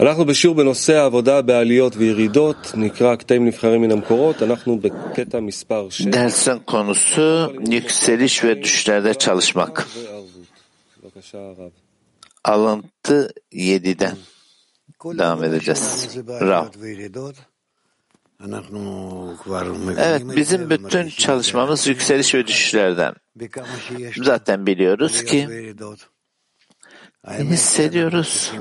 אנחנו בשיעור בנושא העבודה בעליות וירידות, נקרא קטעים נבחרים מן המקורות, אנחנו בקטע מספר 6. Dersin konusu yükseliş ve düşlerde çalışmak. בבקשה הרב. Alıntı 7'den devam edeceğiz. Rav. Evet, bizim bütün çalışmamız yükseliş ve düşüşlerden. Zaten biliyoruz ki hissediyoruz.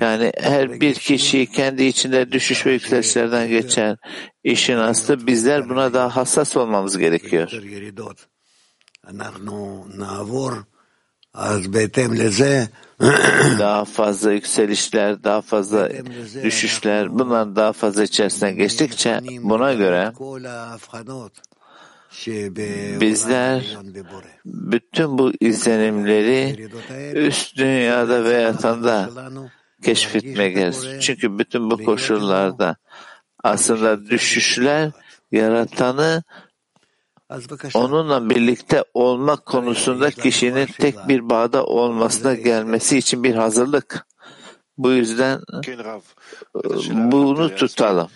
Yani her bir kişi kendi içinde düşüş ve yükselişlerden geçer. İşin aslı bizler buna daha hassas olmamız gerekiyor. Daha fazla yükselişler, daha fazla düşüşler, bunlar daha fazla içerisinden geçtikçe buna göre bizler bütün bu izlenimleri üst dünyada ve yatanda keşfetmeye gerekir. Çünkü bütün bu koşullarda aslında düşüşler yaratanı onunla birlikte olmak konusunda kişinin tek bir bağda olmasına gelmesi için bir hazırlık. Bu yüzden bunu tutalım.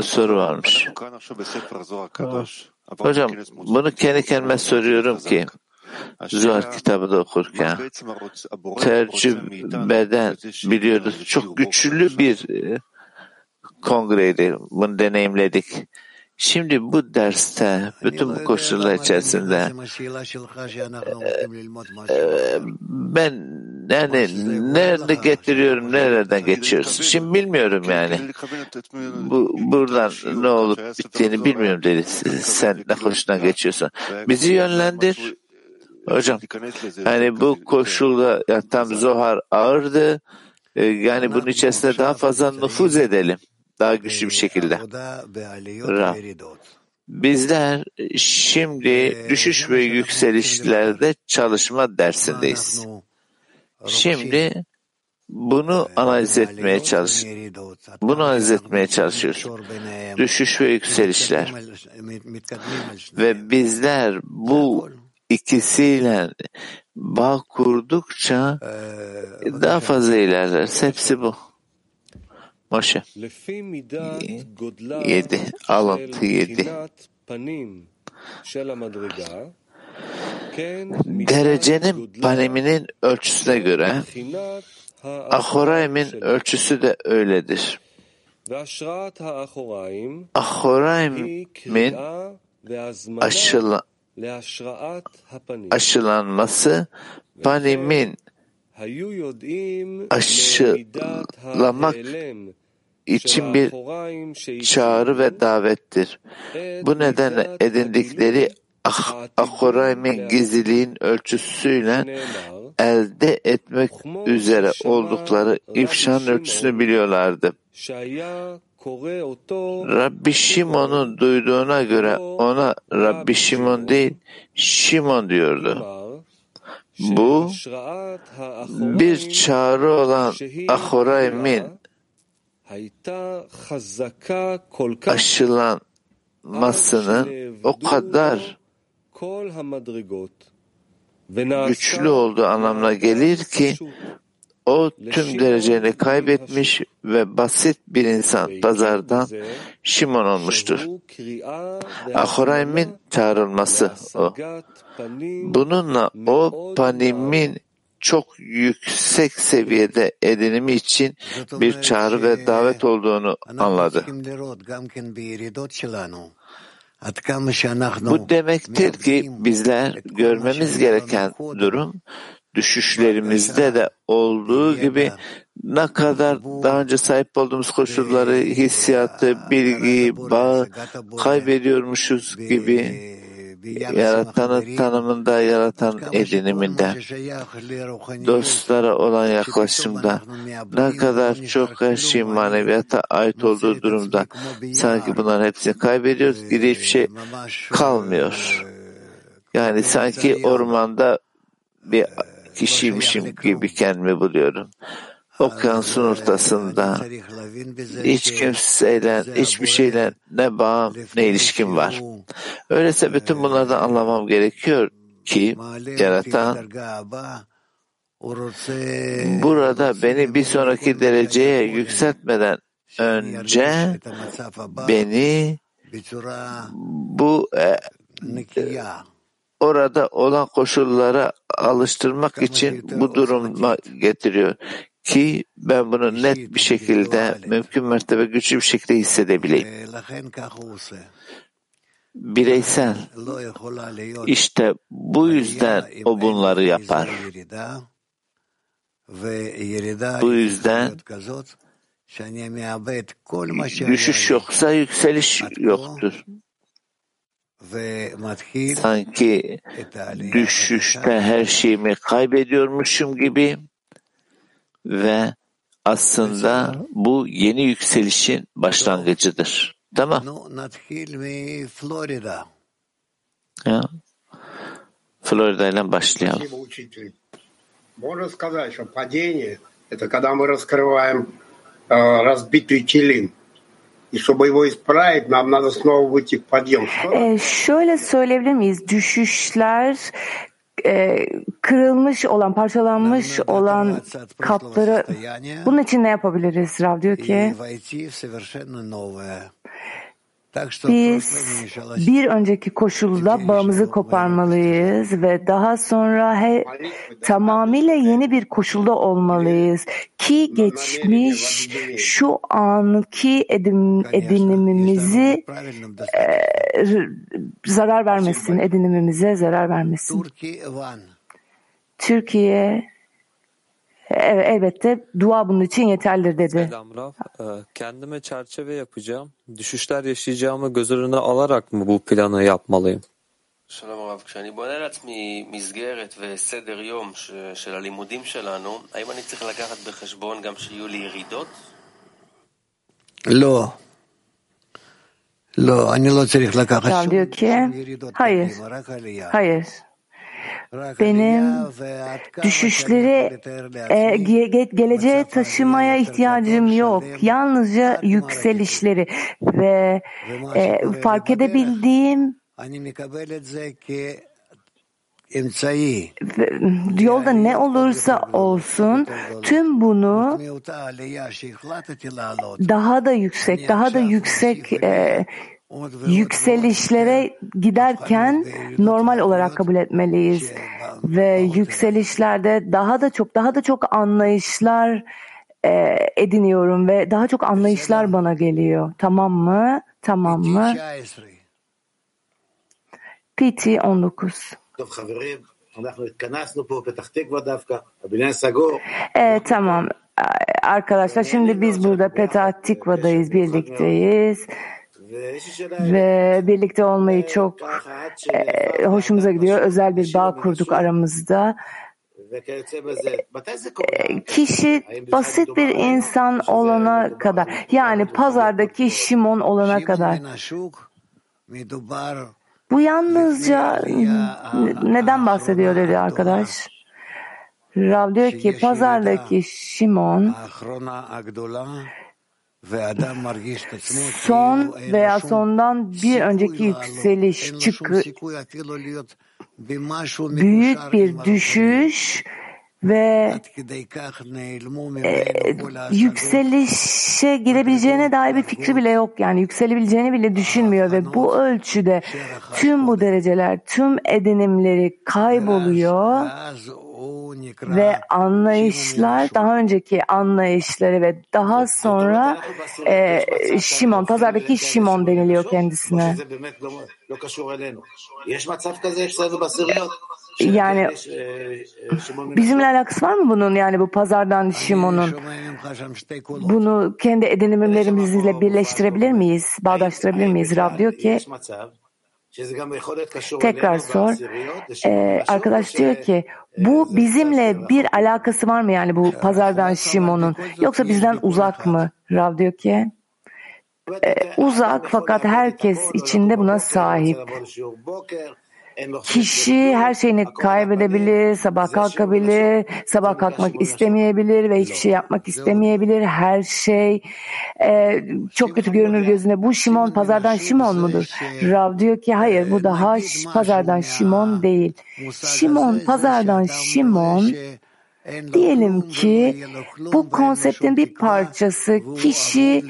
Soru varmış. Hocam bunu kendi kendime soruyorum ki Zuhar kitabı da okurken tercümeden biliyoruz. Çok güçlü bir e, kongreydi. Bunu deneyimledik. Şimdi bu derste bütün bu koşullar içerisinde e, ben yani nerede getiriyorum, nereden geçiyorsun? Şimdi bilmiyorum yani. Bu buradan ne olup bittiğini bilmiyorum dedi. Sen ne hoşuna geçiyorsun. Bizi yönlendir. Hocam, yani bu koşulda ya tam Zohar ağırdı. E, Yani bunun içerisinde daha fazla nüfuz edelim. Daha güçlü bir şekilde. Ra. Bizler şimdi düşüş ve yükselişlerde çalışma dersindeyiz. Şimdi bunu analiz etmeye çalış. Bunu analiz etmeye çalışıyoruz. Düşüş ve yükselişler. Ve bizler bu ikisiyle bağ kurdukça daha fazla ilerleriz. Hepsi bu. Moşe. 7. Alıntı 7 derecenin paneminin ölçüsüne göre Ahorayim'in ölçüsü de öyledir. Ahorayim'in aşıla, aşılanması panimin aşılamak için bir çağrı ve davettir. Bu nedenle edindikleri ah, Ahorayim'in gizliliğin ölçüsüyle elde etmek üzere oldukları ifşanın ölçüsünü biliyorlardı. Rabbi Şimon'un duyduğuna göre ona Rabbi Şimon değil Şimon diyordu. Bu bir çağrı olan Ahorayim'in aşılanmasının o kadar güçlü olduğu anlamına gelir ki o tüm dereceni kaybetmiş ve basit bir insan pazardan Şimon olmuştur. Ahorayim'in çağrılması o. Bununla o panimin çok yüksek seviyede edinimi için bir çağrı ve davet olduğunu anladı. Bu demektir ki bizler görmemiz gereken durum düşüşlerimizde de olduğu gibi ne kadar daha önce sahip olduğumuz koşulları, hissiyatı, bilgiyi, bağı kaybediyormuşuz gibi yaratanı tanımında, yaratan ediniminde, dostlara olan yaklaşımda, ne kadar çok her şeyin maneviyata ait olduğu durumda sanki bunların hepsini kaybediyoruz, geri hiçbir şey kalmıyor. Yani sanki ormanda bir kişiymişim gibi kendimi buluyorum. Okyanusun ortasında hiç kimseyle, hiçbir şeyle ne bağım ne ilişkim var. Öyleyse bütün bunlardan anlamam gerekiyor ki yaratan burada beni bir sonraki dereceye yükseltmeden önce beni bu e, orada olan koşullara alıştırmak için bu duruma getiriyor ki ben bunu net bir şekilde mümkün mertebe güçlü bir şekilde hissedebileyim. Bireysel. İşte bu yüzden o bunları yapar. Bu yüzden düşüş yoksa yükseliş yoktur. Sanki düşüşte her şeyimi kaybediyormuşum gibi ve aslında bu yeni yükselişin başlangıcıdır. Tamam. Ya. Florida ile başlayalım. Можно сказать, что падение – это когда мы раскрываем э, разбитый килим. И чтобы его исправить, нам надо снова выйти в подъем. Ee, şöyle söyleyebilir miyiz? Düşüşler e, kırılmış olan, parçalanmış olan kapları bunun için ne yapabiliriz? Rav diyor ki biz bir önceki koşulda bağımızı koparmalıyız ve daha sonra he, tamamıyla yeni bir koşulda olmalıyız ki geçmiş şu anki edin, edinimimizi e, zarar vermesin, edinimimize zarar vermesin. Türkiye Evet, elbette dua bunun için yeterlidir dedi. Selam Raf. Kendime çerçeve yapacağım. Düşüşler yaşayacağımı göz önüne alarak mı bu planı yapmalıyım? שלום הרב, כשאני בונה לעצמי מסגרת וסדר יום של הלימודים שלנו, האם אני צריך לקחת בחשבון גם שיהיו לי ירידות? לא. לא, אני לא צריך לקחת שום diyor ki hayır, hayır. Benim düşüşleri e, ge, geleceğe taşımaya ihtiyacım yok. Yalnızca yükselişleri ve e, fark edebildiğim yolda ne olursa olsun tüm bunu daha da yüksek, daha da yüksek e, yükselişlere giderken normal olarak kabul etmeliyiz ve yükselişlerde daha da çok daha da çok anlayışlar e, ediniyorum ve daha çok anlayışlar bana geliyor. Tamam mı? Tamam mı? PT 19 e, tamam arkadaşlar şimdi biz burada Petah Tikva'dayız birlikteyiz ve birlikte olmayı çok e, hoşumuza gidiyor. Özel bir bağ kurduk aramızda. E, kişi basit bir insan olana kadar yani pazardaki Şimon olana kadar bu yalnızca neden bahsediyor dedi arkadaş. Rav diyor ki pazardaki Şimon son veya sondan bir önceki yükseliş çıkı büyük bir düşüş ve e, yükselişe girebileceğine dair bir fikri bile yok. Yani yükselebileceğini bile düşünmüyor ve bu ölçüde tüm bu dereceler tüm edinimleri kayboluyor ve anlayışlar daha önceki anlayışları ve daha sonra e, Şimon pazardaki Şimon deniliyor kendisine. Yani bizimle alakası var mı bunun yani bu pazardan Şimon'un? Bunu kendi edinimlerimizle birleştirebilir miyiz? Bağdaştırabilir miyiz? Rab diyor ki Tekrar sor. Ee, arkadaş diyor ki bu bizimle bir alakası var mı yani bu pazardan Şimon'un yoksa bizden uzak mı? Rav diyor ki e, uzak fakat herkes içinde buna sahip. Kişi her şeyini kaybedebilir, sabah kalkabilir, sabah kalkmak istemeyebilir ve hiçbir şey yapmak istemeyebilir. Her şey e, çok kötü görünür gözüne. Bu Şimon pazardan Şimon mudur? Rav diyor ki hayır bu daha pazardan Şimon değil. Şimon pazardan Şimon Diyelim ki bu konseptin bir parçası kişi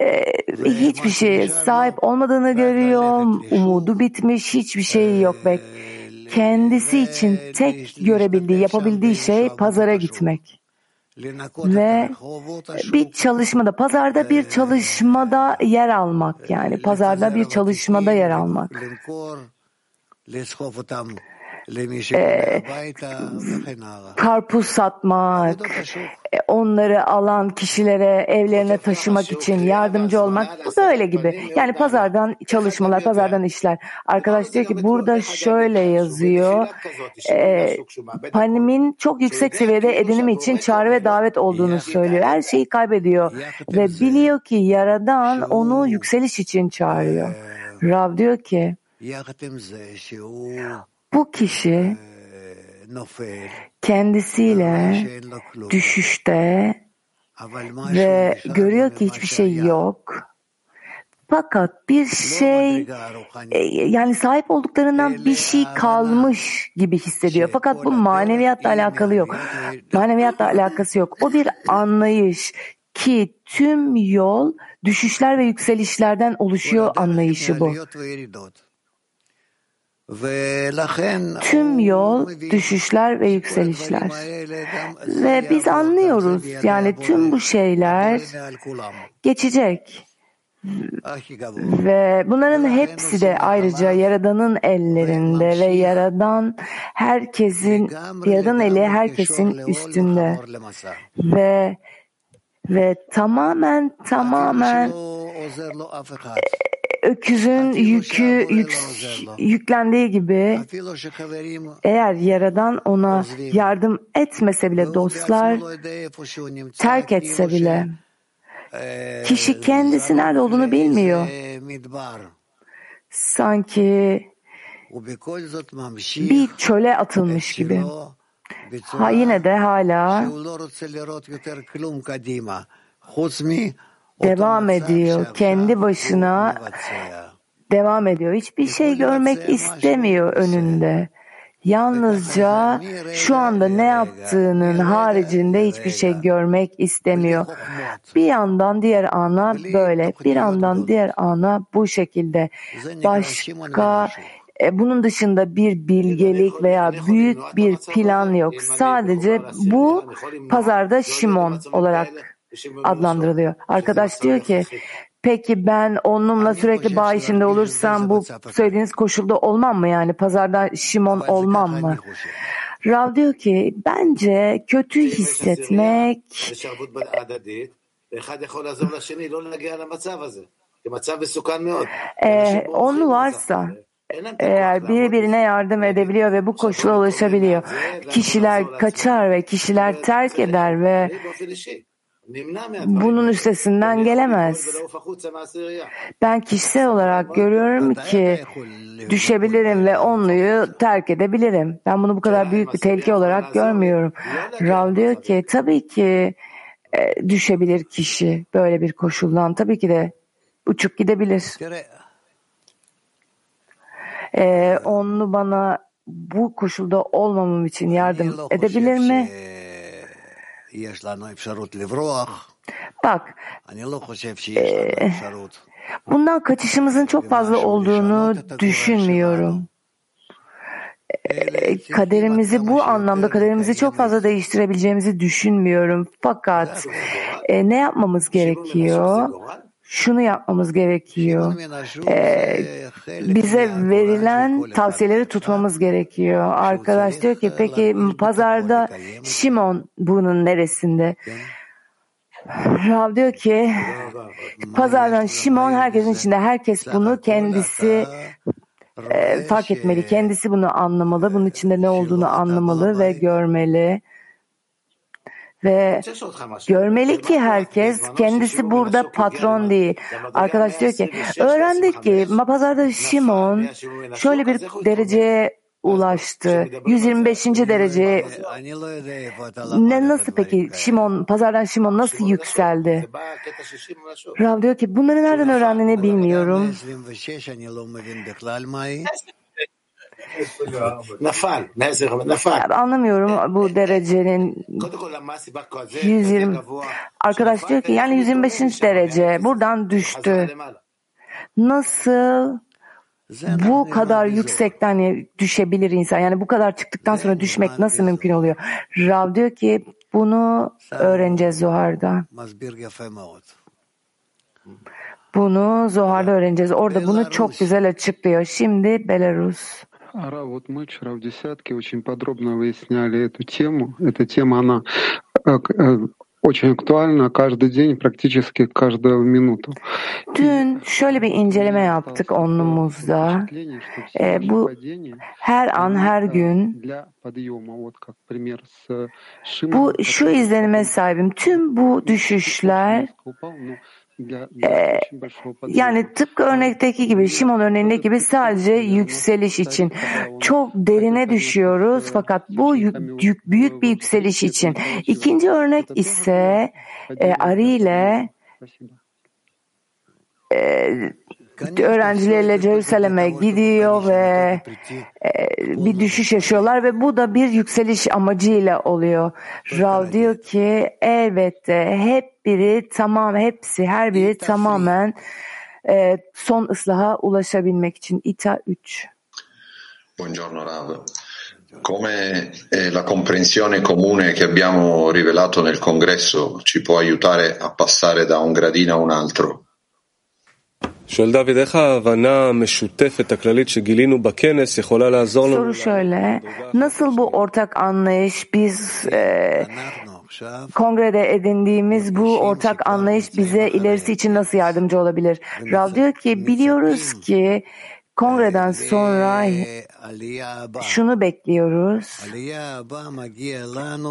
e, hiçbir şeye sahip olmadığını görüyor, umudu bitmiş, hiçbir şey yok ve kendisi için tek görebildiği, yapabildiği şey pazara gitmek. Ve bir çalışmada, pazarda bir çalışmada yer almak yani. pazarda bir çalışmada yer almak. Ee, karpuz satmak, e, onları alan kişilere evlerine taşımak için yardımcı olmak bu böyle gibi. Yani pazardan çalışmalar, pazardan işler. Arkadaş diyor ki burada şöyle yazıyor. E, Panim'in çok yüksek seviyede edinim için çağrı ve davet olduğunu söylüyor. Her şeyi kaybediyor ve biliyor ki Yaradan onu yükseliş için çağırıyor. Rav diyor ki bu kişi kendisiyle düşüşte ve görüyor ki hiçbir şey yok. Fakat bir şey yani sahip olduklarından bir şey kalmış gibi hissediyor. Fakat bu maneviyatla alakalı yok. Maneviyatla alakası yok. O bir anlayış ki tüm yol düşüşler ve yükselişlerden oluşuyor anlayışı bu. Tüm yol düşüşler ve yükselişler. Ve biz anlıyoruz yani tüm bu şeyler geçecek. Ve bunların hepsi de ayrıca Yaradan'ın ellerinde ve Yaradan herkesin, Yaradan eli herkesin üstünde. Ve ve tamamen tamamen öküzün yükü yük, yüklendiği gibi eğer Yaradan ona yardım etmese bile dostlar terk etse bile kişi kendisi nerede olduğunu bilmiyor. Sanki bir çöle atılmış gibi. Ha yine de hala devam ediyor. Kendi başına devam ediyor. Hiçbir şey görmek istemiyor önünde. Yalnızca şu anda ne yaptığının haricinde hiçbir şey görmek istemiyor. Bir yandan diğer ana böyle, bir yandan diğer ana bu şekilde. Başka e, bunun dışında bir bilgelik veya büyük bir plan yok. Sadece bu pazarda Şimon olarak adlandırılıyor. Arkadaş diyor ki peki ben onunla sürekli bağ işinde olursam bu söylediğiniz koşulda olmam mı yani? Pazarda Şimon olmam mı? Rav diyor ki bence kötü hissetmek e, onu varsa eğer birbirine yardım edebiliyor ve bu koşula ulaşabiliyor. Kişiler kaçar ve kişiler terk eder ve bunun üstesinden gelemez. Ben kişisel olarak görüyorum ki düşebilirim ve onluyu terk edebilirim. Ben bunu bu kadar büyük bir tehlike olarak görmüyorum. Rav diyor ki tabii ki e, düşebilir kişi böyle bir koşuldan. Tabii ki de uçup gidebilir. E, onu bana bu koşulda olmamam için yardım edebilir mi? Bak, e, bundan kaçışımızın çok fazla olduğunu düşünmüyorum. E, kaderimizi bu anlamda kaderimizi çok fazla değiştirebileceğimizi düşünmüyorum. Fakat e, ne yapmamız gerekiyor? Şunu yapmamız gerekiyor. Ee, bize verilen tavsiyeleri tutmamız gerekiyor. Arkadaş diyor ki peki pazarda Şimon bunun neresinde? Rav diyor ki pazardan Şimon herkesin içinde. Herkes bunu kendisi e, fark etmeli. Kendisi bunu anlamalı. Bunun içinde ne olduğunu anlamalı ve görmeli. Ve görmeli ki herkes kendisi burada patron değil. Arkadaş diyor ki öğrendik ki pazarda Şimon şöyle bir dereceye ulaştı. 125. dereceye ne nasıl peki Şimon pazardan Şimon nasıl yükseldi? Rav diyor ki bunları nereden öğrendiğini bilmiyorum. Anlamıyorum bu derecenin 120. Arkadaş diyor ki yani 125. derece buradan düştü. Nasıl bu kadar yüksekten düşebilir insan? Yani bu kadar çıktıktan sonra düşmek nasıl mümkün oluyor? Rav diyor ki bunu öğreneceğiz Zohar'da. Bunu Zohar'da öğreneceğiz. Orada bunu çok güzel açıklıyor. Şimdi Belarus. Ара, вот мы вчера в десятке очень подробно выясняли эту тему. Эта тема, она очень актуальна каждый день, практически каждую минуту. Dün şöyle bir inceleme yaptık onlumuzda. E, bu her an, her gün bu şu izlenime sahibim. Tüm bu düşüşler ee, yani tıpkı örnekteki gibi, Şimon örneğindeki gibi sadece yükseliş için. Çok derine düşüyoruz fakat bu yük, yük, büyük bir yükseliş için. İkinci örnek ise e, Ari ile e, öğrencileriyle Jerusalem'e gidiyor ve e, bir düşüş yaşıyorlar ve bu da bir yükseliş amacıyla oluyor. Rav diyor ki elbette hep biri tamam hepsi her biri tamamen e, son ıslaha ulaşabilmek için. İta 3. Buongiorno Rav. Come eh, la comprensione comune che abbiamo rivelato nel congresso ci può aiutare a passare da un gradino a un altro? שואל דוד, איך ההבנה המשותפת הכללית שגילינו בכנס יכולה לעזור לנו? Soru şöyle, nasıl bu ortak anlayış biz e, kongrede edindiğimiz bu ortak anlayış bize ilerisi için nasıl yardımcı olabilir? Rav diyor ki biliyoruz ki kongreden sonra şunu bekliyoruz.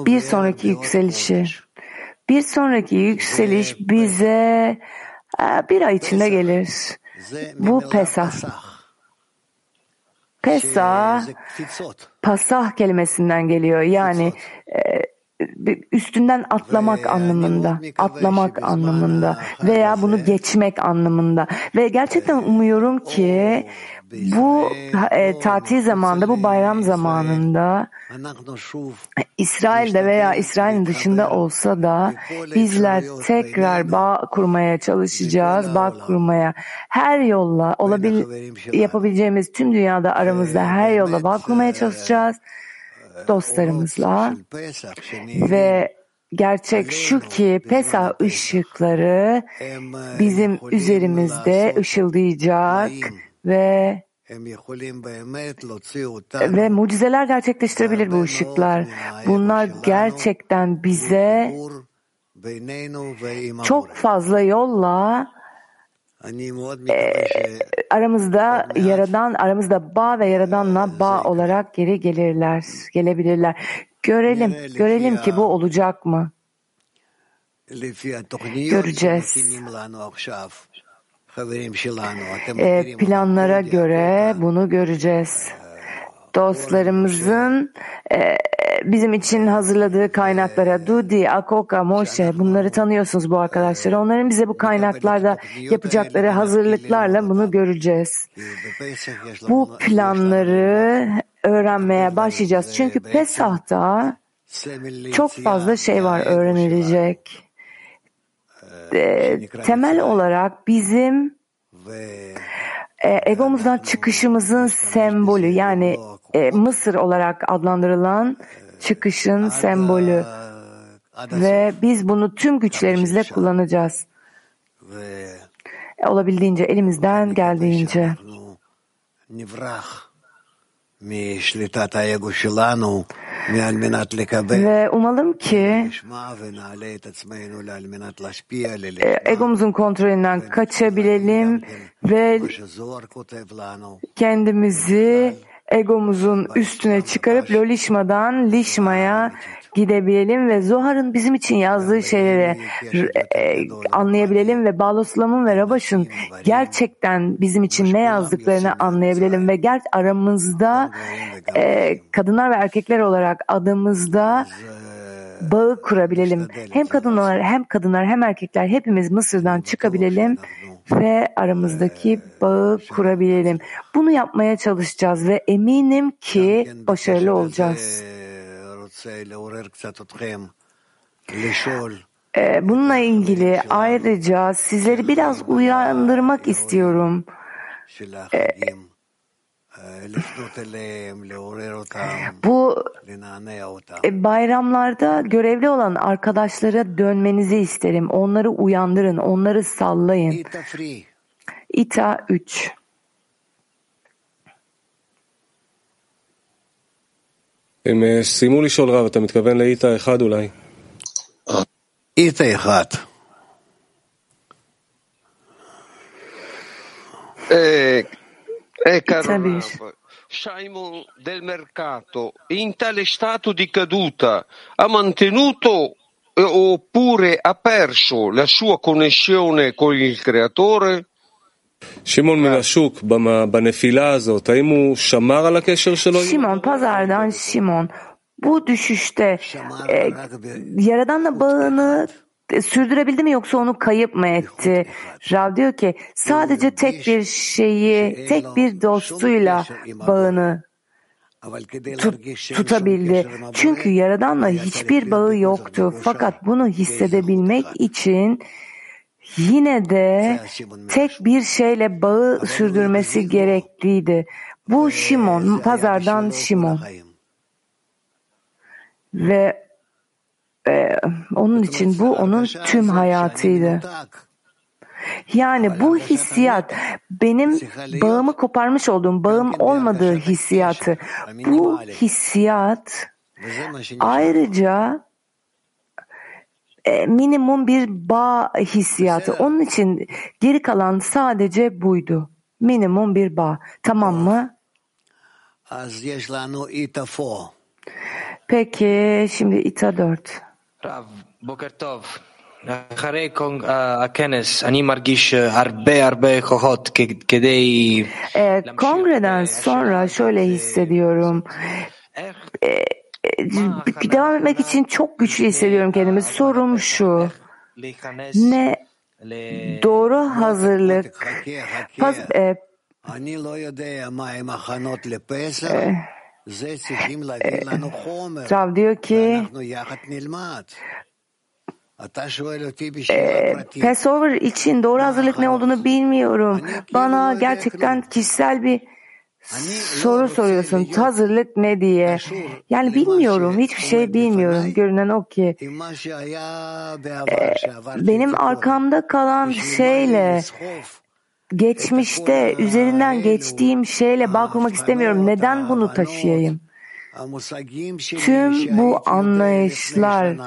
Bir sonraki yükselişi. Bir sonraki yükseliş bize bir ay içinde gelir. Bu Pesah. Pesah, pasah kelimesinden geliyor. Yani üstünden atlamak anlamında, atlamak anlamında veya bunu geçmek anlamında. Ve gerçekten umuyorum ki bu e, tatil zamanında, bu bayram zamanında İsrail'de veya İsrail'in dışında olsa da bizler tekrar bağ kurmaya çalışacağız, bağ kurmaya. Her yolla olabil yapabileceğimiz tüm dünyada aramızda her yolla bağ kurmaya çalışacağız dostlarımızla ve gerçek şu ki Pesah ışıkları bizim üzerimizde ışıldayacak ve ve mucizeler gerçekleştirebilir bu ışıklar. Bunlar gerçekten bize çok fazla yolla e, aramızda yaradan, aramızda bağ ve yaradanla bağ olarak geri gelirler, gelebilirler. Görelim, görelim ki bu olacak mı? Göreceğiz. E, planlara göre bunu göreceğiz. Dostlarımızın e, bizim için hazırladığı kaynaklara Dudi, Akoka, Moshe bunları tanıyorsunuz bu arkadaşları. Onların bize bu kaynaklarda yapacakları hazırlıklarla bunu göreceğiz. Bu planları öğrenmeye başlayacağız. Çünkü Pesah'ta çok fazla şey var öğrenilecek. E, temel olarak bizim e, egomuzdan çıkışımızın sembolü yani e, Mısır olarak adlandırılan çıkışın sembolü ve biz bunu tüm güçlerimizle kullanacağız. E, olabildiğince elimizden geldiğince. Ve umalım ki egomuzun kontrolünden kaçabilelim ve kendimizi egomuzun üstüne çıkarıp lolişmadan lişmaya gidebilelim ve Zohar'ın bizim için yazdığı şeyleri e, anlayabilelim ve Baloslam'ın ve Rabaş'ın gerçekten bizim için ne yazdıklarını anlayabilelim ve ger aramızda e, kadınlar ve erkekler olarak adımızda bağı kurabilelim. Hem kadınlar hem kadınlar hem erkekler hepimiz Mısır'dan çıkabilelim ve aramızdaki bağı kurabilelim. Bunu yapmaya çalışacağız ve eminim ki başarılı olacağız. Ee, bununla ilgili ayrıca sizleri biraz uyandırmak istiyorum. Ee, bu e, bayramlarda görevli olan arkadaşlara dönmenizi isterim. Onları uyandırın, onları sallayın. İta 3 הם סיימו לשאול רב, אתה מתכוון לאיתה אחד אולי? איתה אחד. Eh, eh, caro Capisci. Rav, Simon del mercato, in tale stato di caduta, ha mantenuto eh, oppure ha perso la sua connessione con il creatore? שמעון מן השוק, במ- בנפילה הזאת, האם הוא שמר על הקשר שלו? עם- Şimon, pazardan Şimon. Bu düşüşte e, Yaradan'la bağını e, sürdürebildi mi yoksa onu kayıp mı etti? Rav diyor ki sadece tek bir şeyi, tek bir dostuyla bağını tut, tutabildi. Çünkü Yaradan'la hiçbir bağı yoktu. Fakat bunu hissedebilmek için yine de tek bir şeyle bağı sürdürmesi gerekliydi. Bu Şimon, pazardan Şimon. Ve ee, onun için bu onun tüm hayatıydı. Yani bu hissiyat benim bağımı koparmış olduğum bağım olmadığı hissiyatı. Bu hissiyat ayrıca e, minimum bir bağ hissiyatı. Onun için geri kalan sadece buydu. Minimum bir bağ. Tamam mı? Peki şimdi İTA 4. רב, בוקר טוב. אחרי קונג- ה- הכנס אני מרגיש הרבה הרבה כוחות כ- כדי... E, kongreden sonra şöyle hissediyorum. איך E, e, devam etmek için çok güçlü hissediyorum kendimi. Sorum şu. להיכנס Ne ל... doğru hazırlık חכה, paz, חכה. e, Rav diyor ki e, Passover için doğru hazırlık ne olduğunu bilmiyorum. Bana gerçekten kişisel bir soru soruyorsun. Hazırlık ne diye? Yani bilmiyorum. Hiçbir şey bilmiyorum. Görünen o ki. Ee, benim arkamda kalan şeyle geçmişte üzerinden geçtiğim şeyle bağ kurmak istemiyorum. Neden bunu taşıyayım? Tüm bu anlayışlar,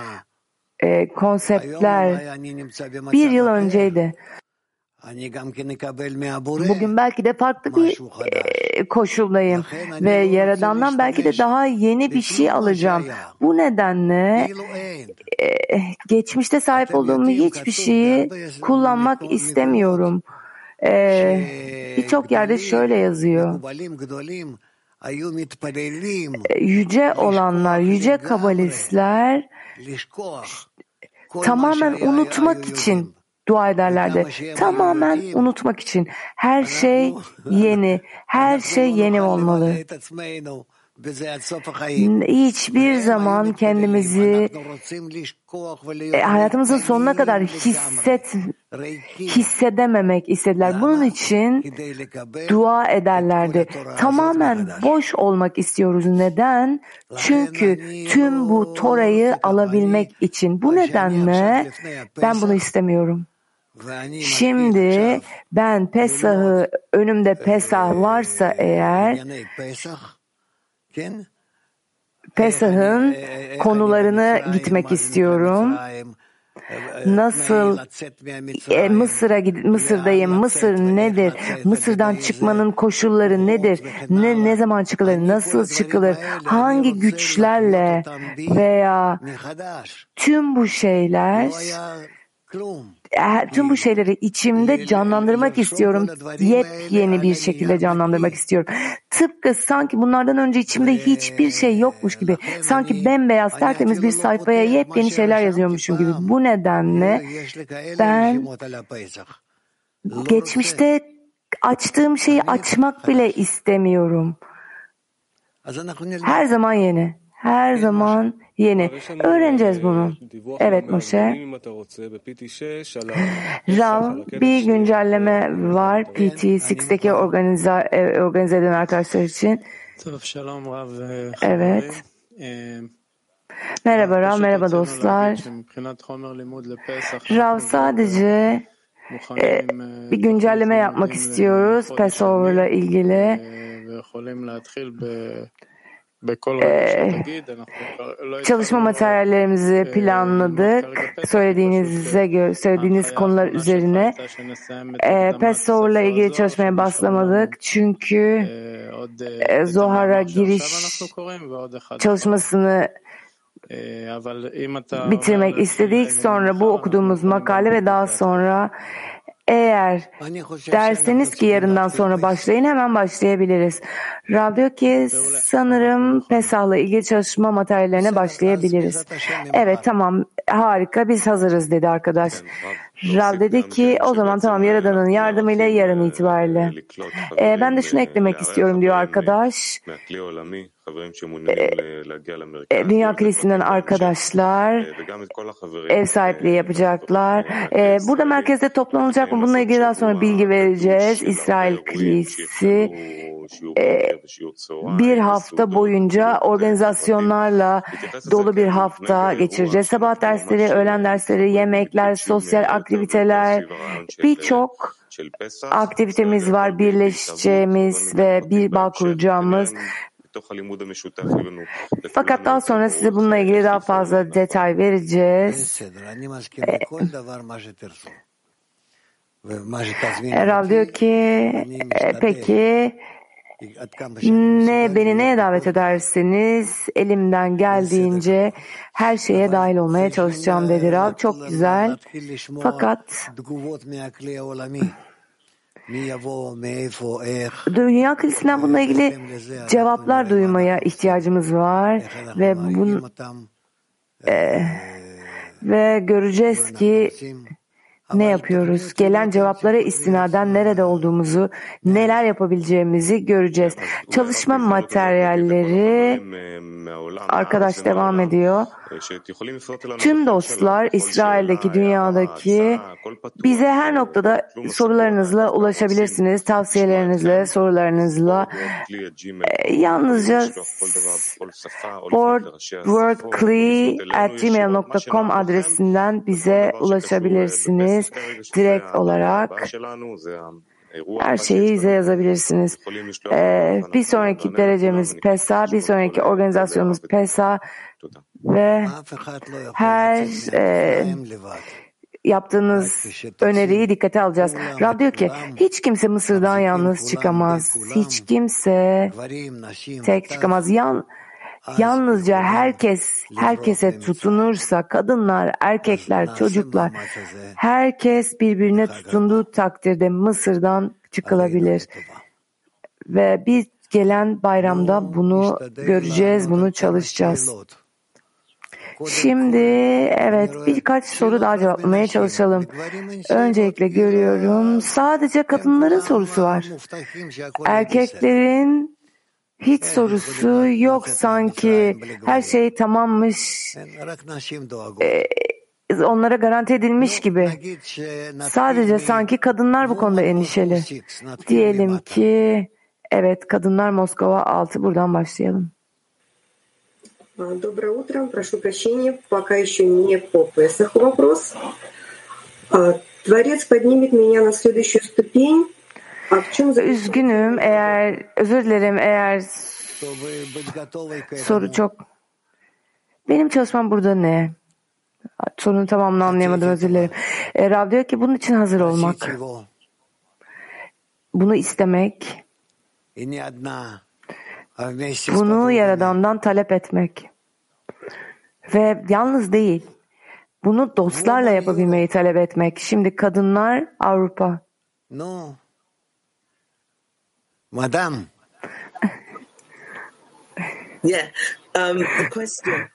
e, konseptler bir yıl önceydi. Bugün belki de farklı bir e, koşuldayım ve Yaradan'dan belki de daha yeni bir şey alacağım. Bu nedenle e, geçmişte sahip olduğum hiçbir şeyi kullanmak istemiyorum. Ee, Birçok yerde şöyle yazıyor. Yüce olanlar, yüce kabalistler tamamen unutmak için dua ederlerdi. Tamamen unutmak için. Her şey yeni, her şey yeni olmalı. Hiçbir zaman kendimizi e, hayatımızın sonuna kadar hisset hissedememek istediler. Bunun için dua ederlerdi. Tamamen boş olmak istiyoruz. Neden? Çünkü tüm bu Tora'yı alabilmek için. Bu nedenle ben bunu istemiyorum. Şimdi ben Pesah'ı önümde Pesah varsa eğer Pesah'ın konularını gitmek istiyorum. Nasıl e, Mısır'a Mısır'dayım. Mısır nedir? Mısır'dan çıkmanın koşulları nedir? Ne ne zaman çıkılır? Nasıl çıkılır? Hangi güçlerle veya tüm bu şeyler e, tüm bu şeyleri içimde canlandırmak istiyorum. Yepyeni bir şekilde canlandırmak istiyorum. Tıpkı sanki bunlardan önce içimde hiçbir şey yokmuş gibi. Sanki bembeyaz tertemiz bir sayfaya yepyeni şeyler yazıyormuşum gibi. Bu nedenle ben geçmişte açtığım şeyi açmak bile istemiyorum. Her zaman yeni. Her zaman yeni. Öğreneceğiz bunu. Evet Moshe. Rav bir güncelleme var PT6'deki organize, organize eden arkadaşlar için. Evet. Merhaba Rav, merhaba dostlar. Rav sadece e, bir güncelleme yapmak istiyoruz Passover'la ilgili. Ee, çalışma materyallerimizi planladık. Söylediğinize göre, söylediğiniz konular üzerine. Ee, Passover'la ilgili çalışmaya başlamadık. Çünkü e, Zohar'a giriş çalışmasını bitirmek istedik. Sonra bu okuduğumuz makale ve daha sonra eğer derseniz ki yarından sonra başlayın hemen başlayabiliriz. Rav diyor ki sanırım Pesah'la ilgili çalışma materyallerine başlayabiliriz. Evet tamam harika biz hazırız dedi arkadaş. Rav dedi ki o zaman tamam Yaradan'ın yardımıyla yarın itibariyle. Ee, ben de şunu eklemek istiyorum diyor arkadaş. Dünya Kilisi'nden arkadaşlar ev sahipliği yapacaklar. Ee, burada merkezde toplanılacak mı? Bununla ilgili daha sonra bilgi vereceğiz. İsrail Kilisi bir hafta boyunca organizasyonlarla dolu bir hafta geçireceğiz. Sabah dersleri, öğlen dersleri, yemekler, sosyal aktiviteler, birçok aktivitemiz var, birleşeceğimiz ve bir bağ kuracağımız. Fakat daha sonra size bununla ilgili daha fazla detay vereceğiz. Rav diyor ki peki ne beni neye davet ederseniz elimden geldiğince her şeye dahil olmaya çalışacağım dedi Rav. Çok güzel. Fakat Dünya Kilisi'nden bununla ilgili cevaplar duymaya ihtiyacımız var ve bun, e, ve göreceğiz ki ne yapıyoruz? Gelen cevaplara istinaden nerede olduğumuzu, neler yapabileceğimizi göreceğiz. Çalışma materyalleri arkadaş devam ediyor. Tüm dostlar İsrail'deki, dünyadaki bize her noktada sorularınızla ulaşabilirsiniz. Tavsiyelerinizle, sorularınızla. Yalnızca wordclee.gmail.com adresinden bize ulaşabilirsiniz. Direkt olarak her şeyi bize yazabilirsiniz. Ee, bir sonraki derecemiz PESA, bir sonraki organizasyonumuz PESA ve her e, yaptığınız öneriyi dikkate alacağız. Rab diyor ki hiç kimse Mısır'dan yalnız çıkamaz. Hiç kimse tek çıkamaz. Yan, Yalnızca herkes herkese tutunursa kadınlar, erkekler, çocuklar herkes birbirine tutunduğu takdirde Mısır'dan çıkılabilir. Ve biz gelen bayramda bunu göreceğiz, bunu çalışacağız. Şimdi evet birkaç soru daha cevaplamaya çalışalım. Öncelikle görüyorum sadece kadınların sorusu var. Erkeklerin hiç sorusu yok sanki her şey tamammış ee, onlara garanti edilmiş gibi. Sadece sanki kadınlar bu konuda endişeli. Diyelim ki evet kadınlar Moskova 6 buradan başlayalım. Доброе утро. Прошу прощения, пока еще не по Песаху вопрос. Творец поднимет меня на следующую ступень. Üzgünüm eğer özür dilerim eğer soru çok benim çalışmam burada ne? Sorunun tamamını anlayamadım özür dilerim. E, Rab diyor ki bunun için hazır olmak. Bunu istemek. Bunu Yaradan'dan talep etmek. Ve yalnız değil. Bunu dostlarla yapabilmeyi talep etmek. Şimdi kadınlar Avrupa. No. Madam. Yeah. Um, the question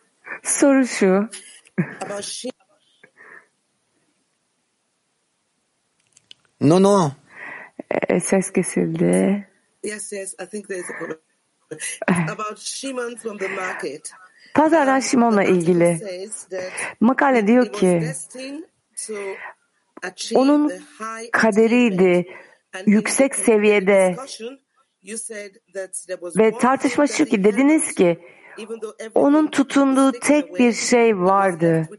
Soru şu. about Shimon. No, no. E, ses kesildi. Yes, yes. I think there's a about Shimon from the market. Pazardan Şimon'la article ilgili. Makale diyor ki onun kaderiydi yüksek seviyede discussion, you said that there was ve tartışma şu ki dediniz ki onun tutunduğu tek bir şey vardı.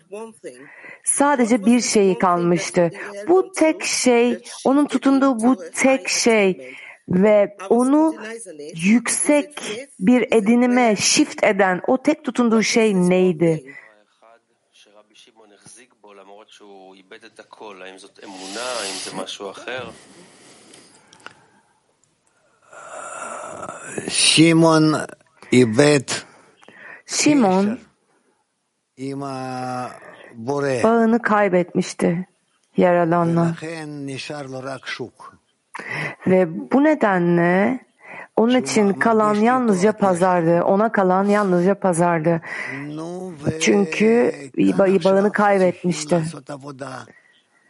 Sadece bir şeyi kalmıştı. Bu tek şey, onun tutunduğu bu tek şey ve onu yüksek bir edinime shift eden o tek tutunduğu şey neydi? Simon İbet Simon bağını kaybetmişti yaralanma. Ve bu nedenle onun için kalan yalnızca pazardı. Ona kalan yalnızca pazardı. Çünkü bağını kaybetmişti.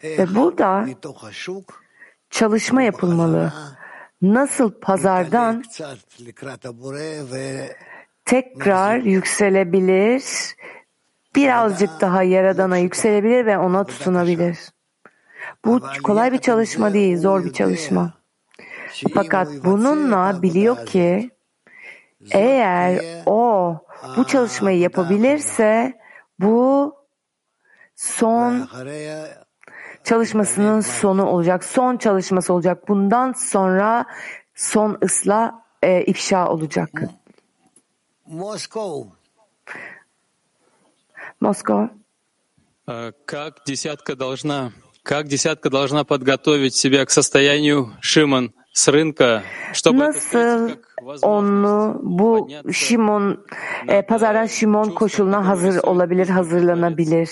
Ve burada çalışma yapılmalı nasıl pazardan tekrar yükselebilir, birazcık daha Yaradan'a yükselebilir ve ona tutunabilir. Bu kolay bir çalışma değil, zor bir çalışma. Fakat bununla biliyor ki eğer o bu çalışmayı yapabilirse bu son çalışmasının sonu olacak. Son çalışması olacak. Bundan sonra son ıslah e, ifşa olacak. Москва. Moskova. А Как десятка должна, как десятка должна подготовить себя к состоянию Шимон с рынка, чтобы это встретить Nasıl как возможность onu bu подняться Şimon e, pazardan Şimon koşuluna hazır olabilir, hazırlanabilir.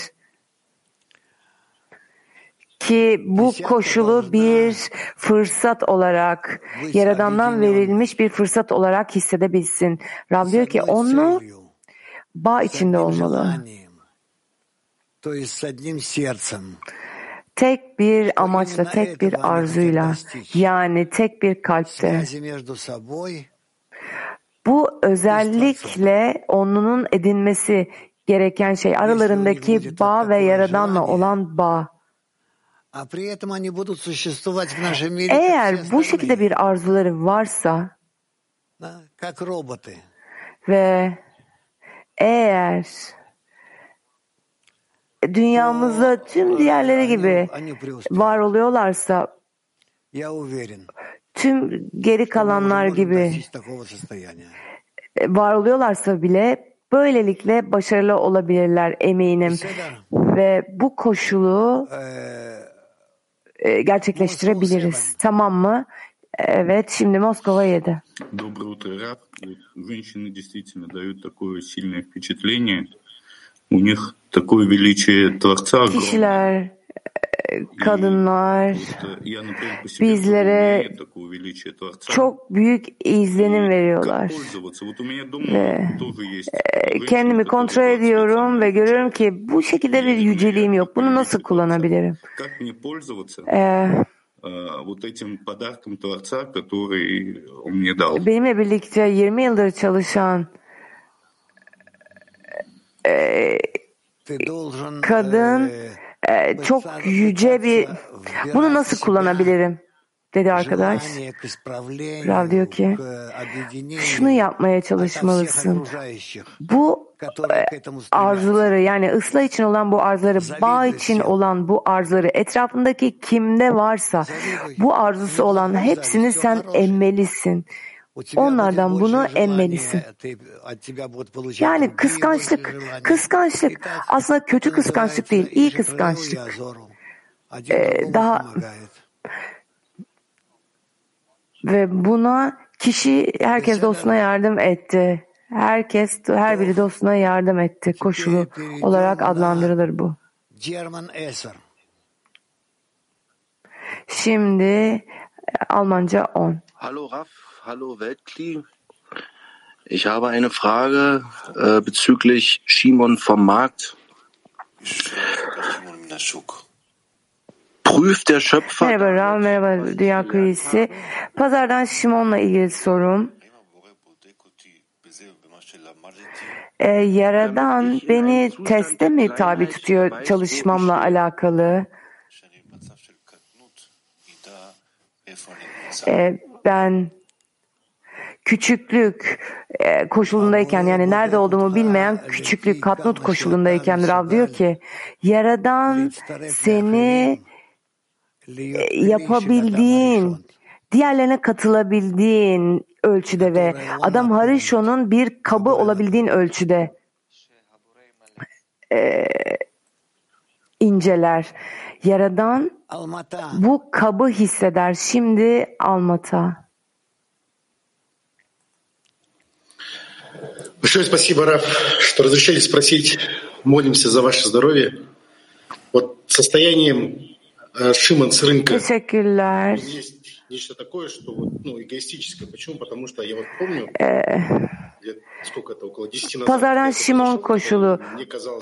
ki bu koşulu bir fırsat olarak, Yaradan'dan verilmiş bir fırsat olarak hissedebilsin. Rab diyor ki onu bağ içinde olmalı. Tek bir amaçla, tek bir arzuyla, yani tek bir kalpte. Bu özellikle onun edinmesi gereken şey aralarındaki bağ ve yaradanla olan bağ. Eğer bu şekilde bir arzuları varsa ve eğer dünyamızda tüm diğerleri gibi var oluyorlarsa tüm geri kalanlar gibi var oluyorlarsa bile böylelikle başarılı olabilirler eminim. Ve bu koşulu e, gerçekleştirebiliriz. Tamam mı? Evet, şimdi Moskova 7. Доброе утро, Раб. Вот Женщины действительно дают такое сильное впечатление. У них такое величие Творца огромное. Kişiler, e, ee, kadınlar bizlere çok büyük izlenim veriyorlar. Ve e, kendimi kontrol ediyorum ve görüyorum ki bu şekilde bir yüceliğim yok. Bunu nasıl kullanabilirim? Ee, benimle birlikte 20 yıldır çalışan e, kadın e, ee, çok yüce bir bunu nasıl kullanabilirim? dedi arkadaş. Rav diyor ki şunu yapmaya çalışmalısın. Bu eh, arzuları yani ıslah için olan bu arzuları, bağ için olan bu arzuları, etrafındaki kimde varsa bu arzusu olan hepsini sen emmelisin onlardan bunu emmelisin. Yani kıskançlık, kıskançlık aslında kötü kıskançlık değil, iyi kıskançlık. Ee, daha ve buna kişi herkes dostuna yardım etti. Herkes, her biri dostuna yardım etti. Koşulu olarak adlandırılır bu. Şimdi Almanca 10. Hallo Raf hallo Weltkli. Ich habe eine Frage äh, bezüglich Shimon vom Markt. Prüft der Schöpfer Merhaba Rav, merhaba Dünya Kulisi. Pazardan Şimon'la ilgili sorum. Ee, Yaradan beni teste mi tabi tutuyor çalışmamla alakalı? Ee, ben küçüklük e, koşulundayken yani nerede olduğumu bilmeyen küçüklük katnut koşulundayken Rav diyor ki Yaradan seni e, yapabildiğin, diğerlerine katılabildiğin ölçüde ve Adam Harishon'un bir kabı olabildiğin ölçüde e, inceler. Yaradan bu kabı hisseder. Şimdi Almata. Большое спасибо, Раф, что разрешили спросить. Молимся за ваше здоровье. Вот состоянием э, Шиман с рынка есть нечто такое, что вот, ну, эгоистическое. Почему? Потому что я вот помню, Ee, лет, сколько это, около 10 назад, Pazardan Şimon koşulu.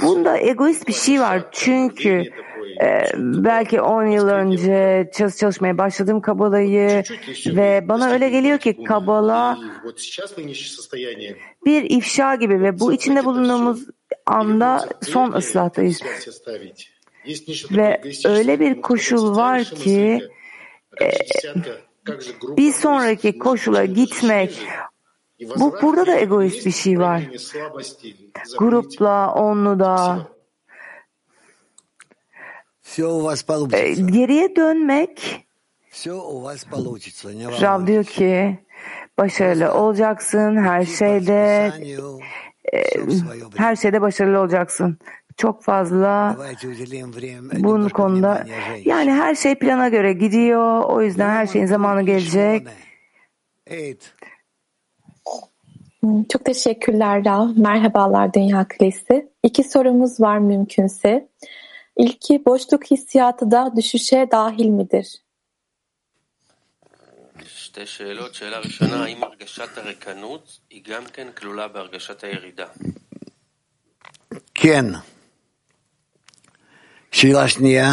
Bunda egoist bir şey var. Çünkü e, belki 10 yıl önce çalış çalışmaya başladım Kabala'yı ve bana öyle geliyor ki Kabala вот сейчас нынешнее состояние bir ifşa gibi ve bu içinde bulunduğumuz anda son ıslahtayız. связь оставить. Есть нечто Ve такое эгоистическое. öyle bir koşul var ki ee, bir sonraki koşula gitmek bu burada da egoist bir şey var. Grupla, onlu da. Ee, geriye dönmek Rab diyor ki başarılı olacaksın her şeyde ee, her şeyde başarılı olacaksın çok fazla bunun konuda yani her şey plana göre gidiyor. O yüzden her şeyin zamanı gelecek. Çok teşekkürler Ra. Merhabalar Dünya Kulesi. İki sorumuz var mümkünse. İlki boşluk hissiyatı da düşüşe dahil midir? שתי שאלה שנייה.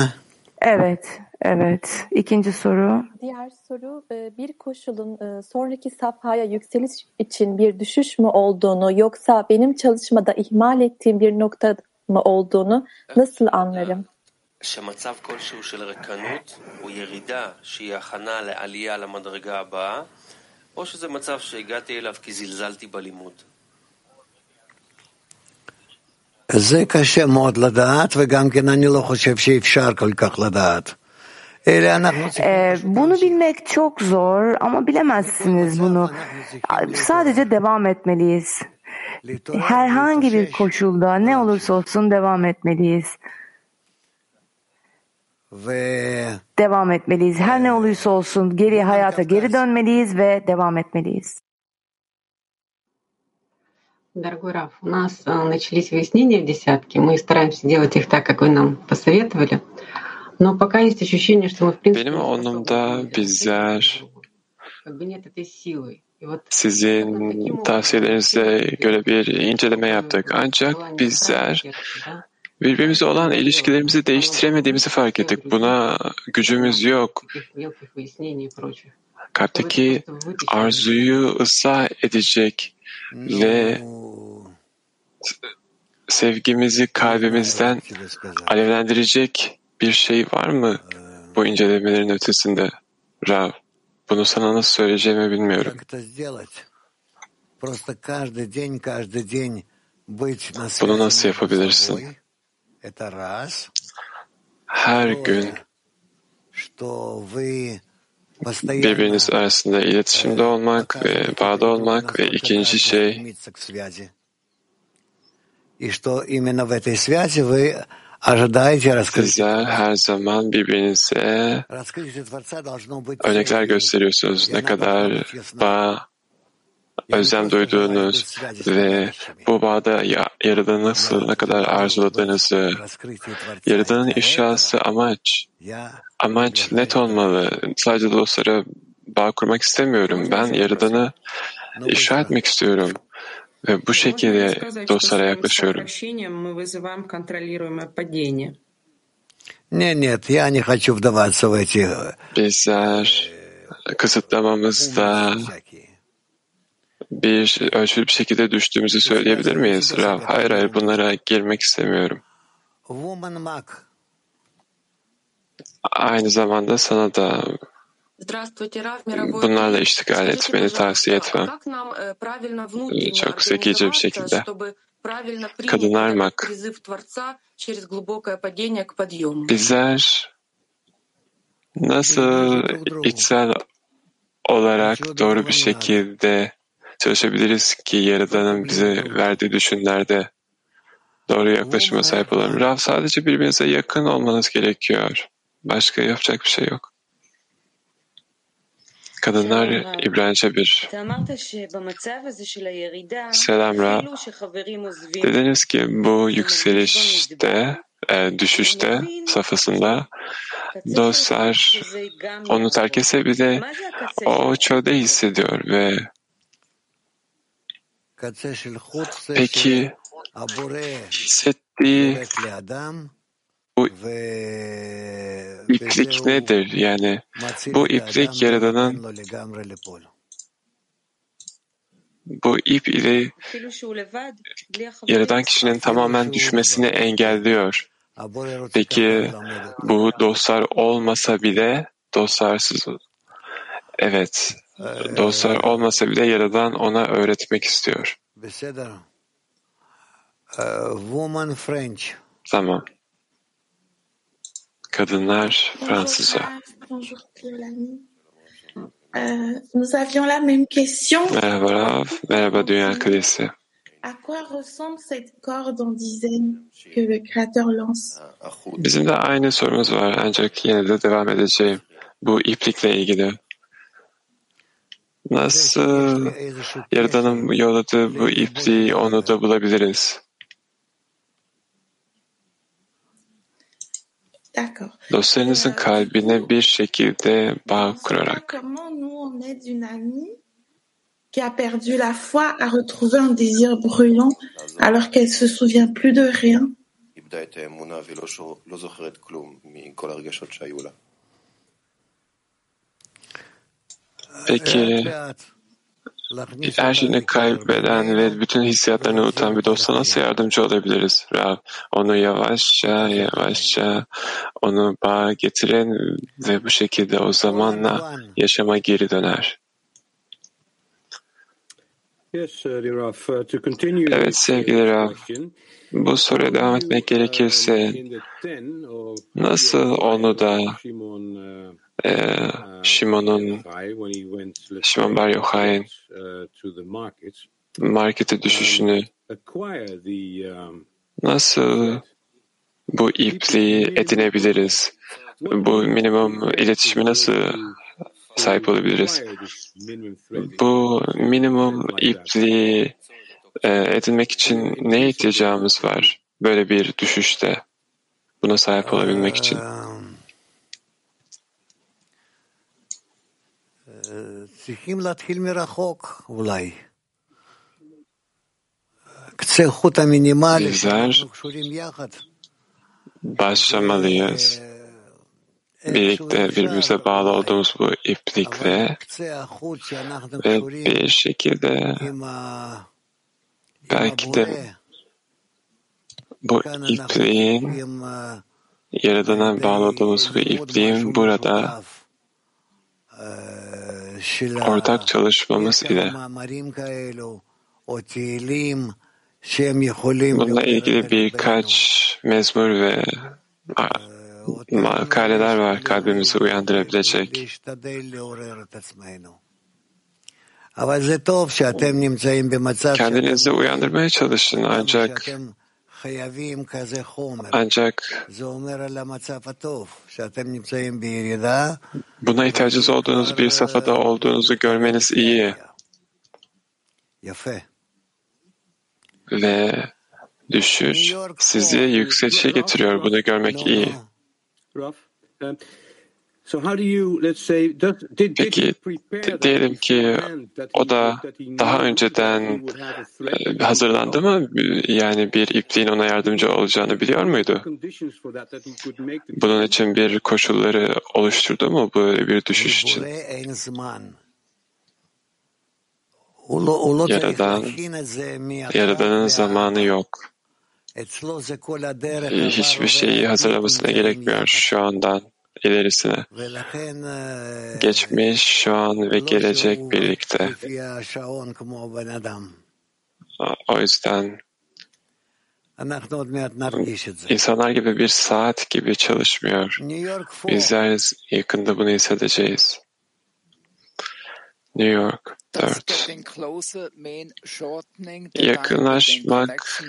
Evet, evet. İkinci soru. Diğer soru e, bir koşulun e, sonraki safhaya yükseliş için bir düşüş mü olduğunu yoksa benim çalışmada ihmal ettiğim bir nokta mı olduğunu nasıl anlarım? שמצב כלשהו של ריקנות הוא ירידה שהיא הכנה לעלייה למדרגה הבאה, או שזה מצב שהגעתי אליו כי זלזלתי בלימוד? זה קשה מאוד לדעת, וגם כן אני לא חושב שאפשר כל כך לדעת. אלה אנחנו צריכים... Ee, bunu bilmek çok zor ama bilemezsiniz bunu. Sadece devam etmeliyiz. Herhangi bir koşulda ne olursa olsun devam etmeliyiz. ve Devam etmeliyiz. Her ne olursa olsun geri hayata geri dönmeliyiz ve devam etmeliyiz. Дорогой Раф, у нас а, начались выяснения в десятке. Мы стараемся делать их так, как вы нам посоветовали. Но пока есть ощущение, что мы в принципе... Benim onumda bizler Как бы нет этой силы. И вот sizin tavsiyelerinize göre bir inceleme yaptık. Ancak bizler birbirimize olan ilişkilerimizi değiştiremediğimizi fark ettik. Buna gücümüz yok. таких мелких выяснений и прочее. Kalpteki arzuyu ıslah edecek ve sevgimizi kalbimizden alevlendirecek bir şey var mı bu incelemelerin ötesinde Rav? Bunu sana nasıl söyleyeceğimi bilmiyorum. Bunu nasıl yapabilirsin? Her gün birbiriniz arasında iletişimde olmak ve bağda olmak ve ikinci şey Sizler her zaman birbirinize örnekler gösteriyorsunuz. Ne kadar bağ özlem duyduğunuz ve bu bağda ya- Yaradan'ı nasıl, ne kadar arzuladığınızı, Yaradan'ın ifşası amaç. Amaç net olmalı. Sadece dostlara bağ kurmak istemiyorum. Ben Yaradan'ı ifşa etmek istiyorum. Ve bu şekilde dostlara yaklaşıyorum. Нет, нет, я не хочу вдаваться в эти... Bizler kısıtlamamızda bir ölçülü bir şekilde düştüğümüzü söyleyebilir miyiz? Rav, hayır hayır bunlara girmek istemiyorum. Aynı zamanda sana da bunlarla iştigal etmeni tavsiye etmem. Çok zekice bir şekilde. Kadınarmak. Bizler nasıl içsel olarak doğru bir şekilde çalışabiliriz ki Yaradan'ın bize verdiği düşünlerde doğru yaklaşıma sahip olalım. Rav sadece birbirinize yakın olmanız gerekiyor. Başka yapacak bir şey yok. Kadınlar İbranice bir. Selam Rav. Dediniz ki bu yükselişte, e, düşüşte safhasında dostlar onu terk etse bile o çölde hissediyor ve peki hissettiği bu iplik nedir? Yani bu iplik Yaradan'ın bu ip ile Yaradan kişinin tamamen düşmesini engelliyor. Peki bu dostlar olmasa bile dostlarsız evet dostlar olmasa bile Yaradan ona öğretmek istiyor. Tamam. Kadınlar Fransızca. Nous avions la même question. Merhaba Rav, merhaba Dünya Kalesi. À quoi ressemble cette corde en dizaines que le Créateur lance? Bizim de aynı sorumuz var ancak yine de devam edeceğim. Bu iplikle ilgili. Nasıl Yaradan'ın yolladığı bu ipliği onu da bulabiliriz? Dostlarınızın kalbine bir şekilde bağ kurarak. Comment nous on aide une amie qui a perdu la foi à retrouver un désir brûlant alors qu'elle se souvient plus de rien? Peki her şeyini kaybeden ve bütün hissiyatlarını unutan bir dosta nasıl yardımcı olabiliriz? Rab, onu yavaşça yavaşça onu bağa getirin ve bu şekilde o zamanla yaşama geri döner. Uh, uh, Evet sevgili question, bu soruya devam etmek gerekirse 10 of nasıl onu da uh, e, let's Şimon Bar Yochai'nin to the market, markete düşüşünü acquire the um, nasıl bu ipliği edinebiliriz? Bu minimum iletişimi nasıl sahip olabiliriz? Bu minimum ipliği e, edinmek için neye ihtiyacımız var? Böyle bir düşüşte buna sahip olabilmek için. צריכים להתחיל מרחוק אולי. קצה החוט המינימלי Bizler שאנחנו קשורים יחד. başlamalıyız. Birlikte birbirimize bağlı olduğumuz bu iplikle קצה החוט שאנחנו ve קשורים bir şekilde עם ה... belki de bu כאן אנחנו ipliğin עם ה... Yaradan'a bağlı olduğumuz bu ipliğin burada של ortak çalışmamız ile bununla ilgili birkaç mezmur ve makaleler var kalbimizi uyandırabilecek. Kendinizi uyandırmaya çalışın ancak ancak buna ihtiyacınız olduğunuz bir safhada olduğunuzu görmeniz iyi. Ve düşüş sizi yükselişe getiriyor. Bunu görmek iyi. Um, Peki diyelim ki o da daha önceden e, hazırlandı mı? Yani bir ipliğin ona yardımcı olacağını biliyor muydu? Bunun için bir koşulları oluşturdu mu böyle bir düşüş için? Yaradan, Yaradan'ın zamanı yok. Hiçbir şeyi hazırlamasına gerekmiyor şu andan ilerisine. Geçmiş, şu an ve gelecek birlikte. O yüzden insanlar gibi bir saat gibi çalışmıyor. Bizler yakında bunu hissedeceğiz. New York 4. Yakınlaşmak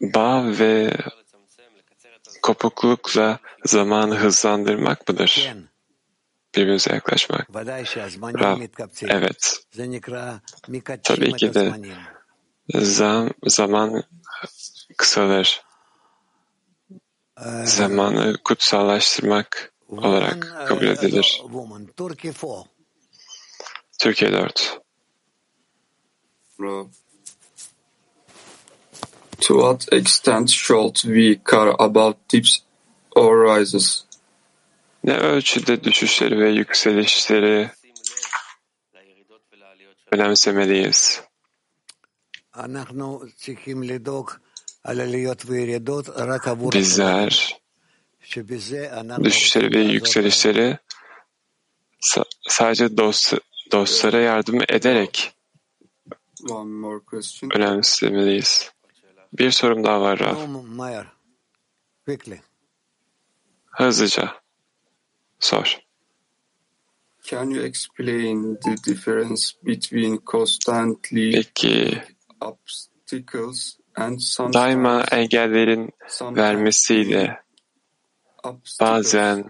bağ ve kopuklukla zamanı hızlandırmak mıdır? Birbirimize yaklaşmak. Rav, evet. Tabii ki de zam, zaman kısalır. Zamanı kutsallaştırmak olarak kabul edilir. Türkiye 4. To what extent should we care about dips or rises? Ne ölçüde düşüşleri ve yükselişleri önemsemeliyiz? Bizler düşüşleri ve yükselişleri sadece dost, dostlara yardım ederek önemsemeliyiz. Bir sorum daha var Raf. Hızlıca. Sor. Can you explain the difference between constantly Peki obstacles and sometimes daima engellerin vermesiyle bazen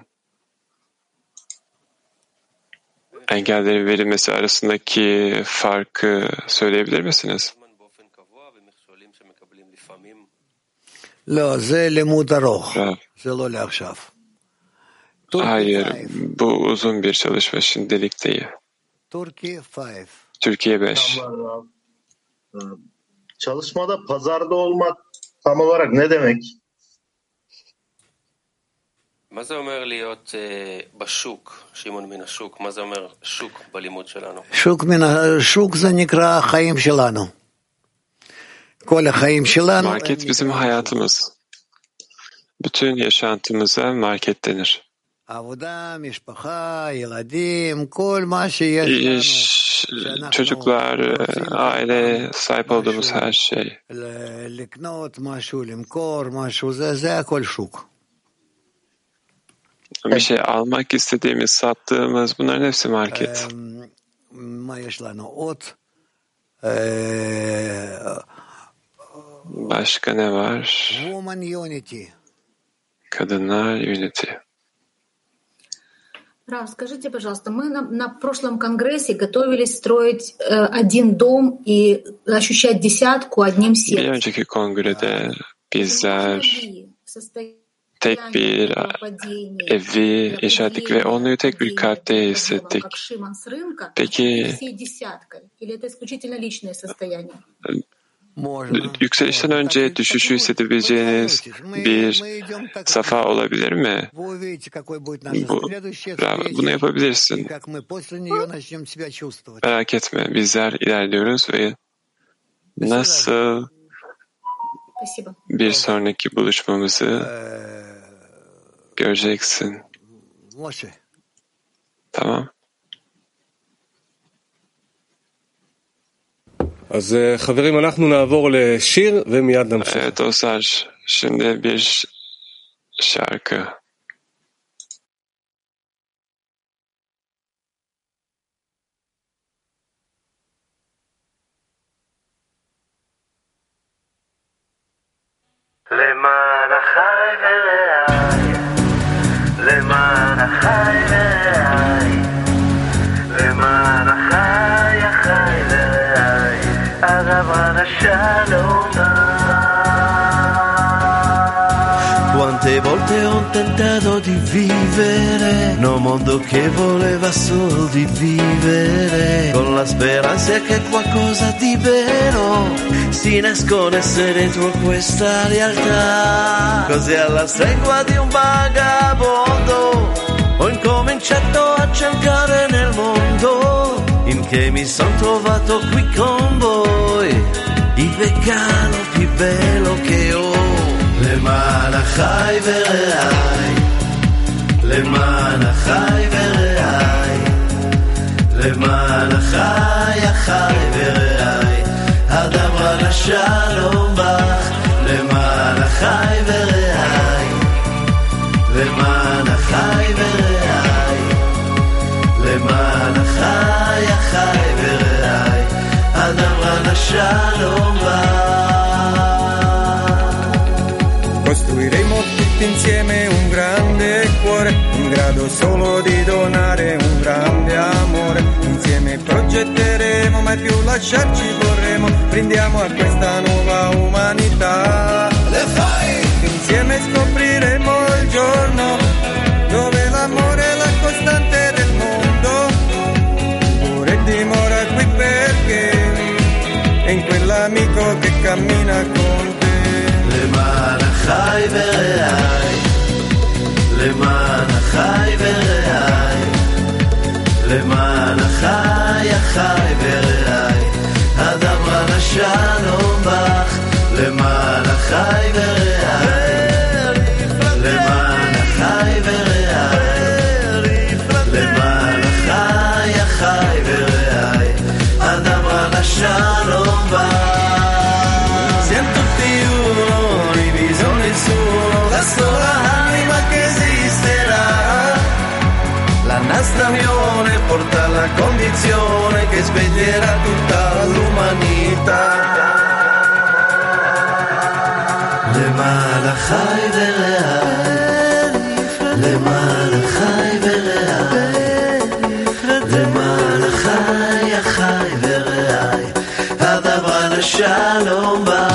engellerin verilmesi arasındaki farkı söyleyebilir misiniz? Hayır, bu uzun bir çalışma şimdilik değil. Türkiye 5. Çalışmada pazarda olmak tam olarak ne demek? מה זה אומר להיות בשוק, שמעון מן השוק? מה זה אומר שוק בלימוד שלנו? שוק מן השוק זה נקרא החיים שלנו. Market bizim hayatımız. Bütün yaşantımıza market denir. İş, çocuklar, e, aile, sahip olduğumuz her şey. Bir şey almak istediğimiz, sattığımız bunların hepsi market. Başka ne var? Woman Unity. Kadınlar Unity. Рав, скажите, пожалуйста, мы на, на прошлом конгрессе готовились строить э, один дом и ощущать десятку одним Bir сердцем. önceki kongrede bizler tek bir evi inşa ettik ve onu tek bir kalpte hissettik. Как Шиман с рынка, Peki yükselişten önce düşüşü hissedebileceğiniz bir safa olabilir mi? Bu, bunu yapabilirsin. Merak etme. Bizler ilerliyoruz ve nasıl bir sonraki buluşmamızı göreceksin. Tamam. אז אה, חברים, אנחנו נעבור לשיר ומיד נמשיך. Dostlar, şimdi bir şarkı. למען החי ורעי, למען החי shallow now. Quante volte ho tentato di vivere, no mondo che voleva solo di vivere, con la speranza che qualcosa di vero si nascondesse dentro questa realtà. Così alla stregua di un vagabondo ho incominciato a cercare nel mondo in che mi sono trovato qui con voi il vegano più bello che ho. למען החי ורעי, למען החי ורעי, למען החי החי ורעי, הדברה לשלום בך, למען החי ורעי, למען החי ורעי, למען החי החי ורעי, dalla shalom va. Costruiremo tutti insieme un grande cuore, in grado solo di donare un grande amore. Insieme progetteremo, mai più lasciarci vorremo, prendiamo a questa nuova umanità. Le fai! Insieme scopriremo. è in quell'amico che cammina con te. למען החי ורעי, למען החי ורעי, למען החי החי ורעי, הדברה לשלום בך, למען החי ורעי, למען החי הדברה לשלום בך. Siamo tutti uno, diviso nessuno, la sola anima che esisterà. La nostra unione porta alla condizione che sveglierà tutta l'umanità. למען החי ורעי, שלום בא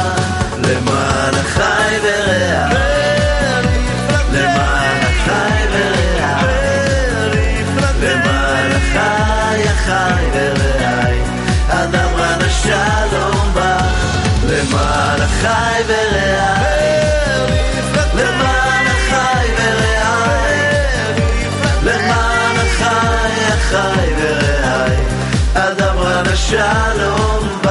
למען החי ורע למען החי ורע למען החי החי ורעי אדם רנה שלום בא למען החי ורעי למען החי ורעי למען החי החי ורעי אדם רנה שלום בא